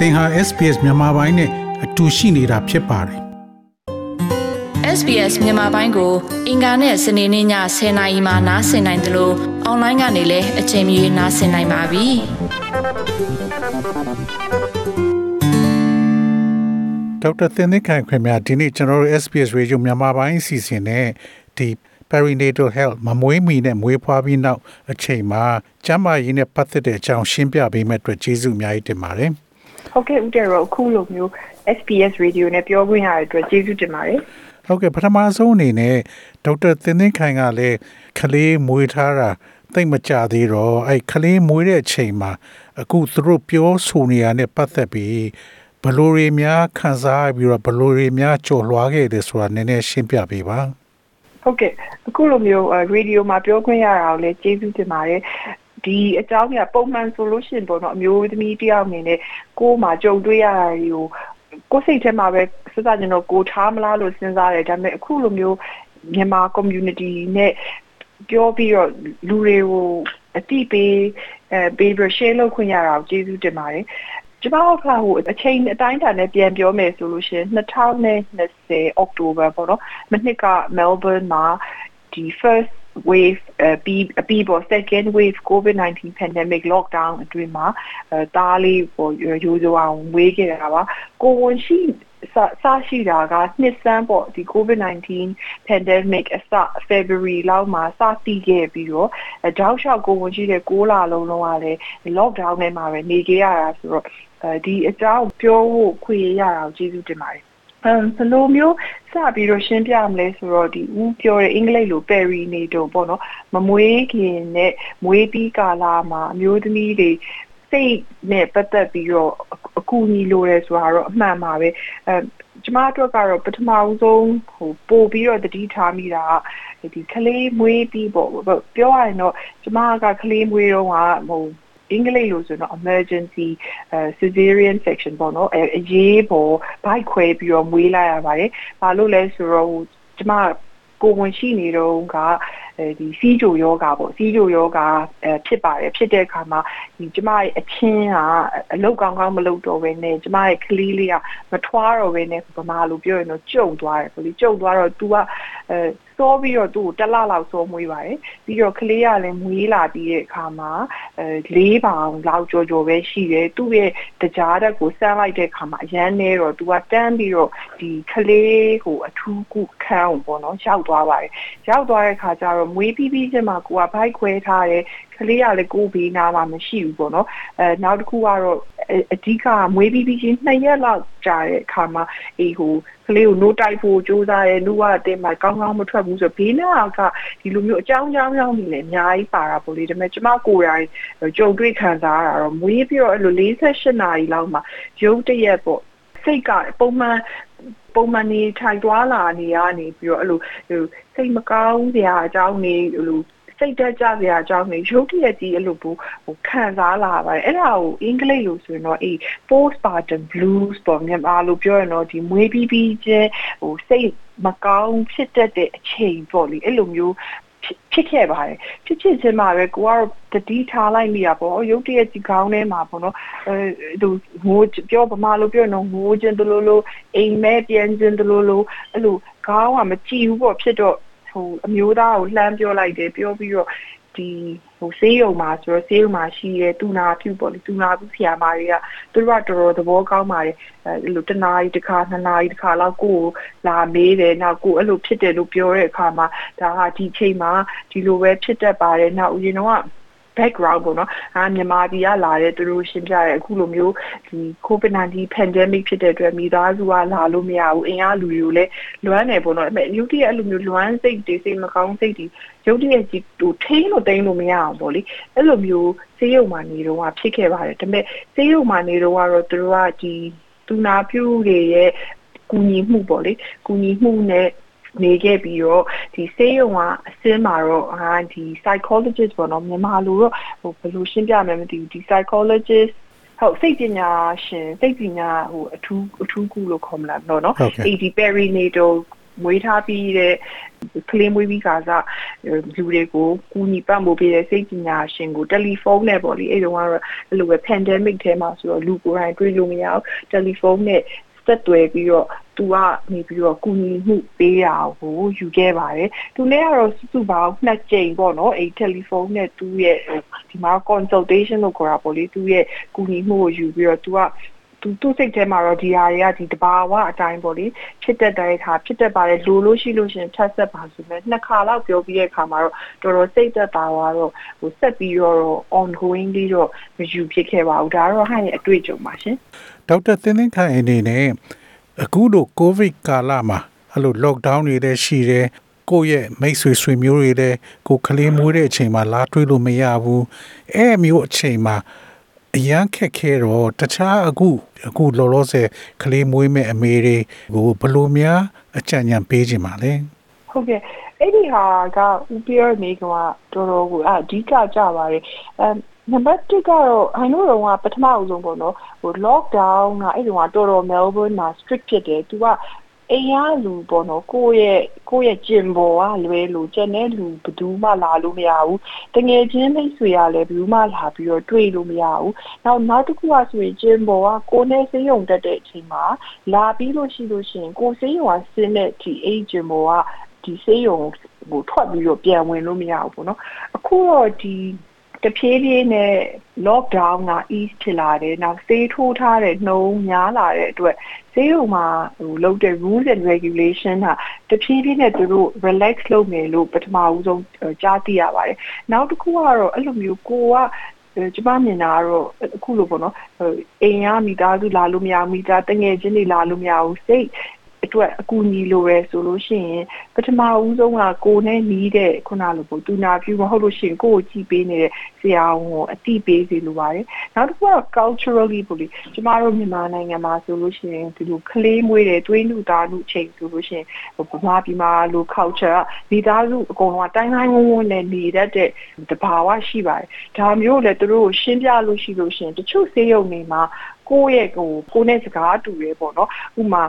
သင်ဟာ SPS မြန်မာပိုင်းနဲ့အတူရှိနေတာဖြစ်ပါတယ် SBS မြန်မာပိုင်းကို အင်ကာနဲ့စနေနေ့ည10:00နာရီမှနားဆင်နိုင်တယ်လို့အွန်လိုင်းကနေလည်းအချိန်မီနားဆင်နိုင်ပါပြီ။ဒေါက်တာသင်သစ်ခိုင်ခွင်များဒီနေ့ကျွန်တော်တို့ SPS Radio မြန်မာပိုင်းအစီအစဉ်နဲ့ဒီ perinatal health မမွေးမီနဲ့မွေးဖွားပြီးနောက်အချိန်မှာကျန်းမာရေးနဲ့ပတ်သက်တဲ့အကြောင်းရှင်းပြပေးမဲ့အတွက်ကျေးဇူးအများကြီးတင်ပါတယ် ဟုတ်ကဲ့ဦးတယ်ရောအခုလိုမျိုး SPS Radio နဲ့ပြောခွင့်ရတဲ့အတွက်ကျေးဇူးတင်ပါတယ်ဟုတ်ကဲ့ပထမဆုံးအနေနဲ့ဒေါက်တာသင်သစ်ခိုင်ကလည်းကလေးမွေးထားတာသိပ်မကြသေးတော့အဲ့ကလေးမွေးတဲ့အချိန်မှာအခုသူတို့ပြောဆိုနေရတဲ့ပတ်သက်ပြီးဘယ်လိုတွေများခံစားပြီးတော့ဘယ်လိုတွေများကြော်လွှားခဲ့တယ်ဆိုတာနည်းနည်းရှင်းပြပေးပါဟုတ်ကဲ့အခုလိုမျိုးရေဒီယိုမှာပြောခွင့်ရတာကိုလည်းကျေးဇူးတင်ပါတယ် ဒီအကြောင်းကပုံမှန်ဆိုလို့ရှိရင်ပေါ့နော်အမျိုးသမီးတယောက်အနေနဲ့ကိုယ်မှာကြုံတွေ့ရတာတွေကိုကိုယ်စိတ်ထဲမှာပဲစဉ်းစားကြတော့ကိုထားမလားလို့စဉ်းစားတယ်ဒါပေမဲ့အခုလိုမျိုးမြန်မာ community နဲ့ပြောပြီးတော့လူတွေကိုအတိပေးအဲပေးပြီး share လုပ်ခွင့်ရတာကိုကျေးဇူးတင်ပါတယ်ကျမတို့ကဟိုအချိန်အတိုင်းအတာနဲ့ပြန်ပြောမယ်ဆိုလို့ရှိရင်2020အောက်တိုဘာပေါ့နော်မနှစ်က Melbourne မှာဒီ first wave ပြီးပြီးပေါ် second wave covid-19 pandemic lockdown အတွင်းမှာအဲတားလေးပေါ်ရိုးရိုးအောင်ဝေးခဲ့တာပါကိုဝန်ရှိစစရှိတာကနှစ်စမ်းပေါ့ဒီ covid-19 pandemic အစ February လောက်မှာစသိခဲ့ပြီးတော့တောက်လျှောက်ကိုဝန်ရှိတဲ့6လလုံးလုံးကလည်း lockdown ထဲမှာပဲနေခဲ့ရတာဆိုတော့အဲဒီအကြောင်းပြောဖို့ခွင့်ရတာကိုကျေးဇူးတင်ပါတယ် အမ်ဘယ်လိုမျိုးစပြီးတော့ရှင်းပြမလဲဆိုတော့ဒီဦးပြောတဲ့အင်္ဂလိပ်လို perinatal ပေါ့နော်မမွေးခင်နဲ့မွေးပြီးကာလမှာအမျိုးသမီးတွေစိတ်နဲ့ပတ်သက်ပြီးတော့အကူအညီလိုတယ်ဆိုတာတော့အမှန်ပါပဲအဲကျမတို့ကတော့ပထမဦးဆုံးဟိုပို့ပြီးတော့တတိထားမိတာဒီကလေးမွေးပြီးပေါ့ပြောရရင်တော့ကျမကကလေးမွေးတော့ကဟို အင်္ဂလိပ်လိုဆိုတော့ emergency cesarean section ပေါ့နော်အရေးပေါ်ဘိုက်ခွဲပြီးတော့မွေးလိုက်ရပါတယ်။ဘာလို့လဲဆိုတော့ကျမကိုဝင်ရှိနေတော့ကဒီစီးကြိုယောဂါပေါ့စီးကြိုယောဂါအဲဖြစ်ပါတယ်ဖြစ်တဲ့အခါမှာဒီကျမရဲ့အချင်းကအလုတ်ကောင်းကောင်းမလုပ်တော့ဘဲနဲ့ကျမရဲ့ကလေးလေးကမထွားတော့ဘဲနဲ့ဗမာလိုပြောရင်တော့ကြုံသွားတယ်ပေါ့လေကြုံသွားတော့ तू ကအဲ စောပြီးတော့သူ့ကိုတစ်လလောက်စောမွေးပါတယ်ပြီးတော့ကလေးကလည်းမွေးလာပြီးတဲ့အခါမှာအဲ၄ပေါင်လောက်ကြော်ကြော်ပဲရှိတယ်သူ့ရဲ့တကြားတက်ကိုစမ်းလိုက်တဲ့အခါမှာအရန်နေတော့သူကတန်းပြီးတော့ဒီကလေးကိုအထူးကုခန်းအောင်ပေါ့နော်ရောက်သွားပါတယ်ရောက်သွားတဲ့အခါကျတော့မွေးပြီးပြီးချင်းမှာကိုကဘိုက်ခွဲထားတယ်ကလေးကလည်းကိုဘေးနားမှာမရှိဘူးပေါ့နော်အဲနောက်တစ်ခုကတော့ အဓိကမွေးပြီးပြီးချင်း2ရက်လောက်ကြာတဲ့အခါမှာအေးဟိုကလေးကိုနိုးတိုက်ဖို့ကြိုးစားရဲလူကတင်မှာကောင်းကောင်းမထွက်ဘူးဆိုဘေးနားကဒီလိုမျိုးအကြောင်းကြောင်းကြောင်းနေလည်းအများကြီးပါတာပေါ့လေဒါပေမဲ့ကျမကိုယ်တိုင်ကြုံတွေ့ခံစားရတာတော့မွေးပြီးတော့အဲ့လို48နာရီလောက်မှာရုပ်တရက်ပေါ့စိတ်ကပုံမှန်ပုံမှန်နေထိုင်သွားလာနေရနေပြီးတော့အဲ့လိုစိတ်မကောင်းစရာအကြောင်းနေအဲ့လို စိတ်တက်ကြစရာအကြောင်းတွေရုပ်တရက်ကြီးအဲ့လိုဘူးဟိုခံစားလာပါတယ်အဲ့ဒါကိုအင်္ဂလိပ်လိုဆိုရင်တော့အေး postpartum blues ပေါ့မြန်မာလိုပြောရင်တော့ဒီမွေးပြီးပြီးချင်းဟိုစိတ်မကောင်းဖြစ်တတ်တဲ့အချိန်ပေါ့လေအဲ့လိုမျိုးဖြစ်ခဲ့ပါတယ်ဖြစ်ဖြစ်ချင်းမှာပဲကိုကတော့တတိထားလိုက်မိတာပေါ့ရုပ်တရက်ကြီးခေါင်းထဲမှာပေါ့နော်အဲသူငိုပြောဗမာလိုပြောတော့ငိုခြင်းတလို့လို့အိမ်မဲပြန်ခြင်းတလို့လို့အဲ့လိုခေါင်းကမကြည့်ဘူးပေါ့ဖြစ်တော့ ဟိုအမျိုးသားကိုလှမ်းပြောလိုက်တယ်ပြောပြီးတော့ဒီဟိုဆေးရုံမှာဆိုတော့ဆေးရုံမှာရှိတဲ့တူနာပြုပေါ့လေတူနာပြုဆရာမတွေကသူတို့ကတော်တော်သဘောကောင်းပါတယ်အဲလိုတနားရီတစ်ခါနှစ်နာရီတစ်ခါလောက်ကိုလာမေးတယ်နောက်ကိုအဲ့လိုဖြစ်တယ်လို့ပြောတဲ့အခါမှာဒါကဒီချိန်မှာဒီလိုပဲဖြစ်တတ်ပါတယ်နောက်ဦးရင်တော့ background ပေါ့နော်အာမြန်မာပြည်ကလာတဲ့သူတို့ရှင်းပြရဲအခုလိုမျိုးဒီ covid-19 pandemic ဖြစ်တဲ့အတွက်မိသားစုကလာလို့မရဘူးအင်အားလူတွေကိုလည်းလွမ်းနေပေါ့နော်အဲ့မဲ့ရုပ်တရက်အဲ့လိုမျိုးလွမ်းစိတ်တွေစိတ်မကောင်းစိတ်တွေရုပ်တရက်ကြီးဟိုထိန်းလို့တိန်းလို့မရအောင်ပေါ့လေအဲ့လိုမျိုးဆေးရုံမှာနေတော့ဖြစ်ခဲ့ပါတယ်ဒါပေမဲ့ဆေးရုံမှာနေတော့ကတော့သူတို့ကဒီသူနာပြုတွေရဲ့ကူညီမှုပေါ့လေကူညီမှုနဲ့ နေခဲ့ပြီးတော့ဒီဆေးရုံကအစင်းမှာတော့ဟာဒီ psychologist ပေါ့နော်မြန်မာလိုတော့ဟိုဘယ်လိုရှင်းပြမလဲမသိဘူးဒီ psychologist ဟုတ်စိတ်ပညာရှင်စိတ်ပညာဟိုအထူးအထူးကုလို့ခေါ်မလားတော့နော်ဟုတ်ကဲ့ဒီ perinatal မွေးထားပြီးတဲ့ကလေးမွေးပြီးခါစားလူတွေကိုကူညီပံ့ပိုးပေးတဲ့စိတ်ပညာရှင်ကိုတယ်လီဖုန်းနဲ့ပေါ့လေအဲ့တုန်းကတော့အဲ့လိုပဲ pandemic ထဲမှာဆိုတော့လူကိုယ်တိုင်တွေ့လို့မရဘူးတယ်လီဖုန်းနဲ့ ဆက်သွယ်ပြီးတော့သူကနေပြီးတော့ကူညီမှုပေးတာကိုယူခဲ့ပါတယ်သူလည်းကတော့စုစုပေါင်းနှစ်ကြိမ်ပေါ့နော်အဲ့တယ်လီဖုန်းနဲ့သူ့ရဲ့ဒီမှာ consultation လို့ခေါ်တာပေါ့လေသူ့ရဲ့ကူညီမှုကိုယူပြီးတော့သူက သူသူ့စိတ်ထဲမှာတော့ဒီဟာတွေကဒီတဘာဝအတိုင်းပေါ့လေဖြစ်တတ်တဲ့ဟာဖြစ်တတ်ပါတယ်လိုလို့ရှိလို့ရှင်ဖြတ်ဆက်ပါဆိုမဲ့နှစ်ခါလောက်ပြောပြီးတဲ့အခါမှာတော့တော်တော်စိတ်သက်သာသွားတော့ဟိုဆက်ပြီးတော့ ongoing လေးတော့မယူဖြစ်ခဲ့ပါဘူးဒါတော့ဟာရဲ့အတွေ့အကြုံပါရှင်ဒေါက်တာသင်းသင်းခိုင်အနေနဲ့အခုလိုကိုဗစ်ကာလမှာအဲ့လို lockdown တွေလည်းရှိတယ်ကိုယ့်ရဲ့မိတ်ဆွေဆွေမျိုးတွေလည်းကိုကလေးမွေးတဲ့အချိန်မှာလာတွေ့လို့မရဘူးအဲ့မျိုးအချိန်မှာ အရန်ခက်ခဲတော့တခြားအခုအခုလောလောဆယ်ကလေးမွေးမဲ့အမေတွေကိုဘလို့များအကြံဉာဏ်ပေးခြင်းပါလဲဟုတ်ကဲ့အဲ့ဒီဟာကဥပရနေကတော်တော်ကိုအဓိကကြပါတယ်အဲနံပါတ်1ကတော့အိုင်နိုတော့ကပထမအဆုံးပေါ့နော်ဟို lockdown ကအဲ့ဒီကတော်တော် Melbourne မှာ strict ဖြစ်တယ်သူက အိမ်ရလူပေါ့နော်ကိုယ့်ရဲ့ကိုယ့်ရဲ့ကျင်ပေါ်ကလွဲလို့ကျန်တဲ့လူဘယ်သူမှလာလို့မရဘူးတငယ်ချင်းမိတ်ဆွေကလည်းဘယ်သူမှလာပြီးတော့တွေ့လို့မရဘူးနောက်နောက်တစ်ခုကဆိုရင်ကျင်ပေါ်ကကိုယ်နဲ့စေးရုံတက်တဲ့အချိန်မှာလာပြီးလို့ရှိလို့ရှိရင်ကိုယ်စေးရုံကဆင်းတဲ့ဒီအိမ်ကျင်ပေါ်ကဒီစေးရုံကိုထွက်ပြီးတော့ပြန်ဝင်လို့မရဘူးပေါ့နော်အခုတော့ဒီ တဖြည်းဖြည်းနဲ့ lockdown က ease ဖြစ်လာတယ်နောက်ဆေးထိုးထားတဲ့နှုံးများလာတဲ့အတွက်ဆေးရုံမှာဟိုလုပ်တဲ့ rules and regulation ဟာတဖြည်းဖြည်းနဲ့သူတို့ relax လုပ်မယ်လို့ပထမဦးဆုံးကြားသိရပါတယ်နောက်တစ်ခုကတော့အဲ့လိုမျိုးကိုကကျမမြင်တာကတော့အခုလိုပေါ့နော်အိမ်ကမိသားစုလာလို့မရဘူးမိသားတငယ်ချင်းတွေလာလို့မရဘူးစိတ် အတွက်အကူအညီလိုရဲဆိုလို့ရှိရင်ပထမဦးဆုံးကကိုနဲ့နီးတဲ့ခုနလိုပေါ့တူနာပြူမဟုတ်လို့ရှိရင်ကိုကိုကြည့်ပေးနေတဲ့ဆရာဝန်ကိုအတိပေးစီလိုပါတယ်နောက်တစ်ခုက culturally ပေါ့လေကျမတို့မြန်မာနိုင်ငံမှာဆိုလို့ရှိရင်ဒီလိုကလေးမွေးတဲ့သွေးနုသားနုချိန်ဆိုလို့ရှိရင်ဗမာပြည်မှာလို culture ကမိသားစုအကုန်လုံးကတိုင်းတိုင်းဝန်းဝန်းနဲ့နေတတ်တဲ့တဘာဝရှိပါတယ်ဒါမျိုးလည်းသူတို့ကိုရှင်းပြလို့ရှိလို့ရှိရင်တချို့ဆေးရုံတွေမှာကိုယ့်ရဲ့ဟိုကိုယ်နဲ့စကားတူရဲပေါ့နော်ဥမာ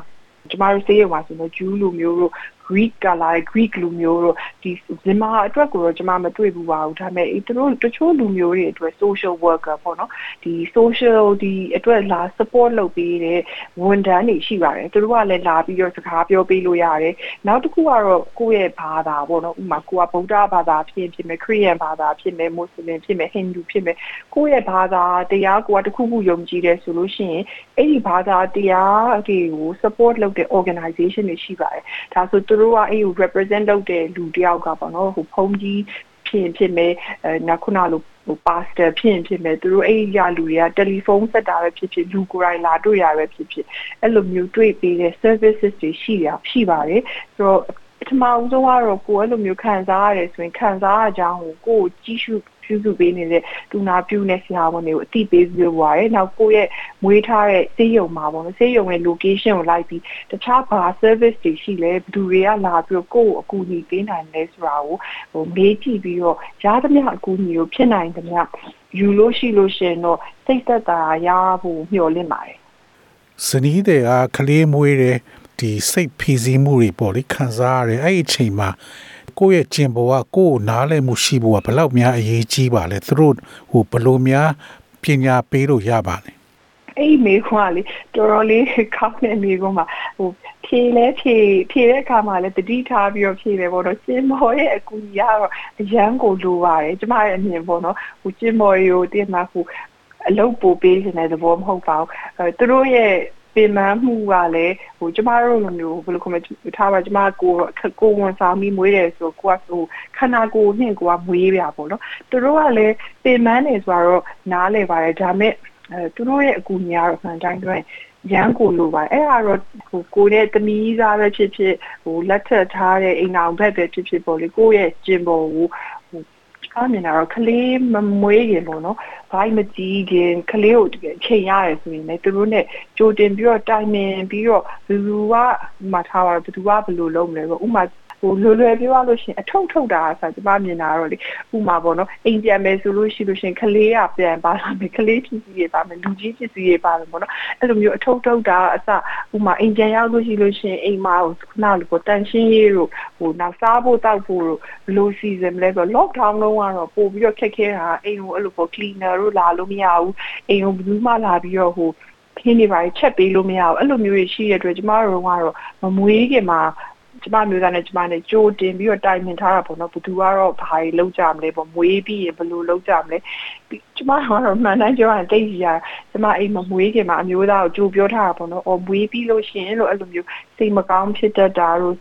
ကျမတို့ဆေးရုံမှာဆိုတော့ ဂျူးလူမျိုးတို့ Greek ကလာတဲ့ Greek လူမျိုးတို့ဒီမြန်မာအတွက်ကိုတော့ကျမမတွေ့ဘူးပါဘူးဒါပေမဲ့သူတို့တချို့လူမျိုးတွေအတွက် social worker ပေါ့နော်ဒီ social ဒီအတွက်လာ support လုပ်ပေးတဲ့ဝန်ထမ်းတွေရှိပါတယ်သူတို့ကလည်းလာပြီးတော့စကားပြောပေးလို့ရတယ်နောက်တစ်ခုကတော့ကိုယ့်ရဲ့ဘာသာပေါ့နော်ဥပမာကိုကဗုဒ္ဓဘာသာဖြစ်ဖြစ်မယ်ခရစ်ယာန်ဘာသာဖြစ်မယ်မွတ်စလင်ဖြစ်မယ်ဟိန္ဒူဖြစ်မယ်ကိုယ့်ရဲ့ဘာသာတရားကိုကတခုခုယုံကြည်တယ်ဆိုလို့ရှိရင်အဲ့ဒီဘာသာတရားတွေကို support လုပ်တဲ့ organization တွေရှိပါတယ်ဒါဆိုသူတို့ကအဲ့ကို represent လုပ်တဲ့လူတယောက်ကပေါ့နော်ဟိုဖုန်းကြီးဖြစ်ဖြစ်မယ်အဲနောက်ခုနလိုဟို pastor ဖြစ်ဖြစ်မယ်သူတို့အဲ့ရလူတွေကတယ်လီဖုန်းဆက်တာပဲဖြစ်ဖြစ်လူကိုယ်တိုင်လာတွေ့ရပဲဖြစ်ဖြစ်အဲ့လိုမျိုးတွေ့ပေးတဲ့ services တွေရှိရရှိပါတယ်ဆိုတော့ပထမဦးဆုံးကတော့ကိုယ်အဲ့လိုမျိုးခံစားရတယ်ဆိုရင်ခံစားရကြောင်းကိုကိုယ်ကြည့်ရှု ပြုစုပေးနေတဲ့တူနာပြုနေဆရာဝန်တွေကိုအတိပေးပြီးွားရဲနောက်ကိုယ့်ရဲ့မွေးထားတဲ့စေးရုံမှာပေါ့နော်စေးရုံရဲ့ location ကိုလိုက်ပြီးတခြားဘာ service တွေရှိလဲဘယ်သူတွေကလာပြီးတော့ကိုယ့်ကိုအကူအညီပေးနိုင်လဲဆိုတာကိုဟိုမေးကြည့်ပြီးတော့ရသမျှအကူအညီကိုဖြစ်နိုင်သမျှယူလို့ရှိလို့ရှင်တော့စိတ်သက်သာရဖို့မျှော်လင့်ပါတယ်ဇနီးတဲ့ကကလေးမွေးတဲ့ဒီစိတ်ဖိစီးမှုတွေပေါ့လေခံစားရတယ်အဲ့ဒီအချိန်မှာ ကိုယ့်ရဲ့ကျင်ပေါ်ကကိုယ့်ကိုနားလည်မှုရှိဖို့ကဘယ်လောက်များအရေးကြီးပါလဲသူတို့ဟိုဘယ်လိုများပညာပေးလို့ရပါလဲအဲ့မိခွန်းကလေတော်တော်လေးကောင်းတဲ့မိခွန်းမှာဟိုဖြေလဲဖြေဖြေတဲ့အခါမှာလည်းတတိထားပြီးတော့ဖြေတယ်ပေါ့နော်ကျင်းမော်ရဲ့အကူကြီးကတော့အရန်ကိုလိုပါတယ်ကျမရဲ့အမြင်ပေါ့နော်ဟိုကျင်းမော်ကိုတင်မှာဟိုအလုပ်ပို့ပေးနေတဲ့သဘောမဟုတ်ပါဘူးအဲသူတို့ရဲ့ ပင်ပန်းမှုကလည်းဟိုကျမတို့လိုမျိုးဘယ်လိုခေါ်မလဲထားပါကျမကိုကိုဝန်ဆောင်ပြီးမွေးတယ်ဆိုကိုကဟိုခန္ဓာကိုယ်နှင့်ကိုကမွေးပြပေါ့နော်သူတို့ကလည်းပင်ပန်းနေဆိုတော့နားလဲပါတယ်ဒါမဲ့အဲသူတို့ရဲ့အကူအညီကတော့ဆန်တိုင်းတွင်ရန်ကိုလိုပါအဲ့ဒါတော့ဟိုကိုရဲ့တမီးစားပဲဖြစ်ဖြစ်ဟိုလက်ထပ်ထားတဲ့အိမ်အောင်ဘက်ပဲဖြစ်ဖြစ်ပေါ့လေကိုရဲ့ကျင်ပေါ်ကို ကားမြင်တာတော့ကလေးမမွေးခင်ပေါ့နော်ဘိုင်းမကြီးခင်ကလေးကိုတကယ်ချိန်ရတယ်ဆိုရင်လည်းသူတို့နဲ့ကြိုတင်ပြီးတော့တိုင်ပင်ပြီးတော့ဘယ်သူကမှထားပါဘယ်သူကဘယ်လိုလုပ်မလဲပေါ့ဥမာ ဟိုလွယ်လွယ်ပြောရလို့ရှိရင်အထုံထုတ်တာဆိုကျမမြင်တာတော့လေဥမာပေါ့နော်အိမ်ပြန်မယ်ဆိုလို့ရှိလို့ရှိရင်ကလေးကပြန်ပါလာမယ်ကလေးဖြစ်စီရပါမယ်လူကြီးဖြစ်စီရပါမယ်ပေါ့နော်အဲ့လိုမျိုးအထုံထုတ်တာအစဥမာအိမ်ပြန်ရောက်လို့ရှိလို့ရှိရင်အိမ်မှာဟိုခုနလိုပေါ့တန်ရှင်းရေးတို့ဟိုနောက်စားဖို့တောက်ဖို့တို့ဘယ်လိုစီစဉ်မလဲဆိုတော့ lockdown လုံးကတော့ပို့ပြီးတော့ခက်ခဲတာအိမ်ကိုအဲ့လိုပေါ့ cleaner တို့လာလို့မရဘူးအိမ်ကိုဘယ်သူမှလာပြီးတော့ဟိုခင်းနေပါချက်ပေးလို့မရဘူးအဲ့လိုမျိုးတွေရှိရတဲ့အတွက်ကျမတို့ကတော့မမွေးခင်မှာ ကျမမျိုးသားနဲ့ကျမနဲ့ကြိုတင်ပြီးတော့တိုင်ပင်ထားတာပေါ့နော်ဘသူကတော့ဘာတွေလုပ်ကြမလဲပေါ့မွေးပြီးရင်ဘယ်လိုလုပ်ကြမလဲကျမကတော့မှန်တိုင်းပြောရင်တိတ်ကြီးရကျမအိမ်မမွေးခင်မှာအမျိုးသားကိုကြိုပြောထားတာပေါ့နော်အော်မွေးပြီးလို့ရှိရင်လို့အဲ့လိုမျိုးစိတ်မကောင်းဖြစ်တတ်တာတို့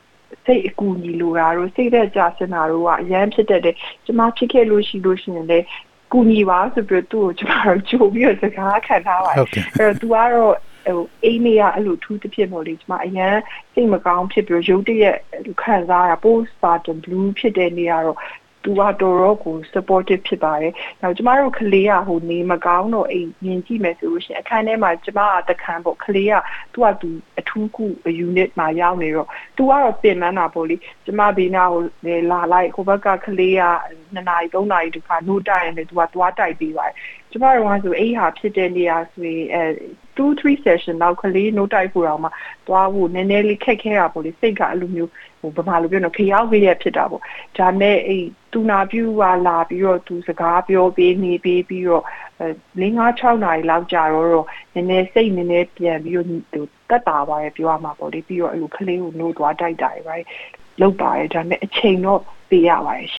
စိတ်အကူအညီလိုတာတို့စိတ်သက်ကြစင်တာတို့ကအရန်ဖြစ်တတ်တယ်ကျမဖြစ်ခဲ့လို့ရှိလို့ရှိရင်လည်းကူညီပါဆိုပြီးသူ့ကိုကျမတို့ကြိုပြီးတော့စကားခံထားပါတယ်ဟုတ်ကဲ့အဲ့တော့ तू ကတော့ ဟိုအိမ်မေကအဲ့လိုထူးတစ်ဖြစ်ပေါ့လေဒီမှာအရန်စိတ်မကောင်းဖြစ်ပြီးရုပ်တရက်ခံစားရ postpartum blue ဖြစ်တဲ့နေရာတော့သူကတော်တော်ကို supportive ဖြစ်ပါတယ်။နောက်ကျမတို့ကလေးကဟိုနေမကောင်းတော့အိမ်မြင်ကြည့်မယ်ဆိုလို့ရှိရင်အခန်းထဲမှာကျမကတခန်းပေါ့ကလေးကသူကသူအထူးကု unit မှာရောက်နေတော့သူကတော့ပြင်ပန်းတာပေါ့လေ။ကျမဘေးနာကိုလေလာလိုက်ဟိုဘက်ကကလေးက2နာရီ3နာရီတခါနိုးတိုက်ရင်လေသူကသွားတိုက်ပေးပါတယ်။ကျမတို့ကဆိုအိမ်ဟာဖြစ်တဲ့နေရာဆိုရင်အဲ 2 3 session နောက်ကလေး note တိုက်ဖို့တော့မှသွားဖို့နည်းနည်းလေးခက်ခဲတာပေါ့လေစိတ်ကအဲ့လိုမျိုးဟိုဗမာလိုပြောတော့ခရောက်ခရက်ဖြစ်တာပေါ့ဒါမဲ့အဲ့သူနာပြူကလာပြီးတော့သူစကားပြောပေးနေပေးပြီးတော့၄၅6နာရီလောက်ကြာတော့တော့နည်းနည်းစိတ်နည်းနည်းပြန်ပြီးတော့သူတက်တာပါရဲ့ပြောရမှာပေါ့လေပြီးတော့အဲ့လိုကလေးကိုနှိုးသွားတိုက်တာတွေပဲလောက်ပါရဲ့ဒါမဲ့အချိန်တော့ပေးရပါရဲ့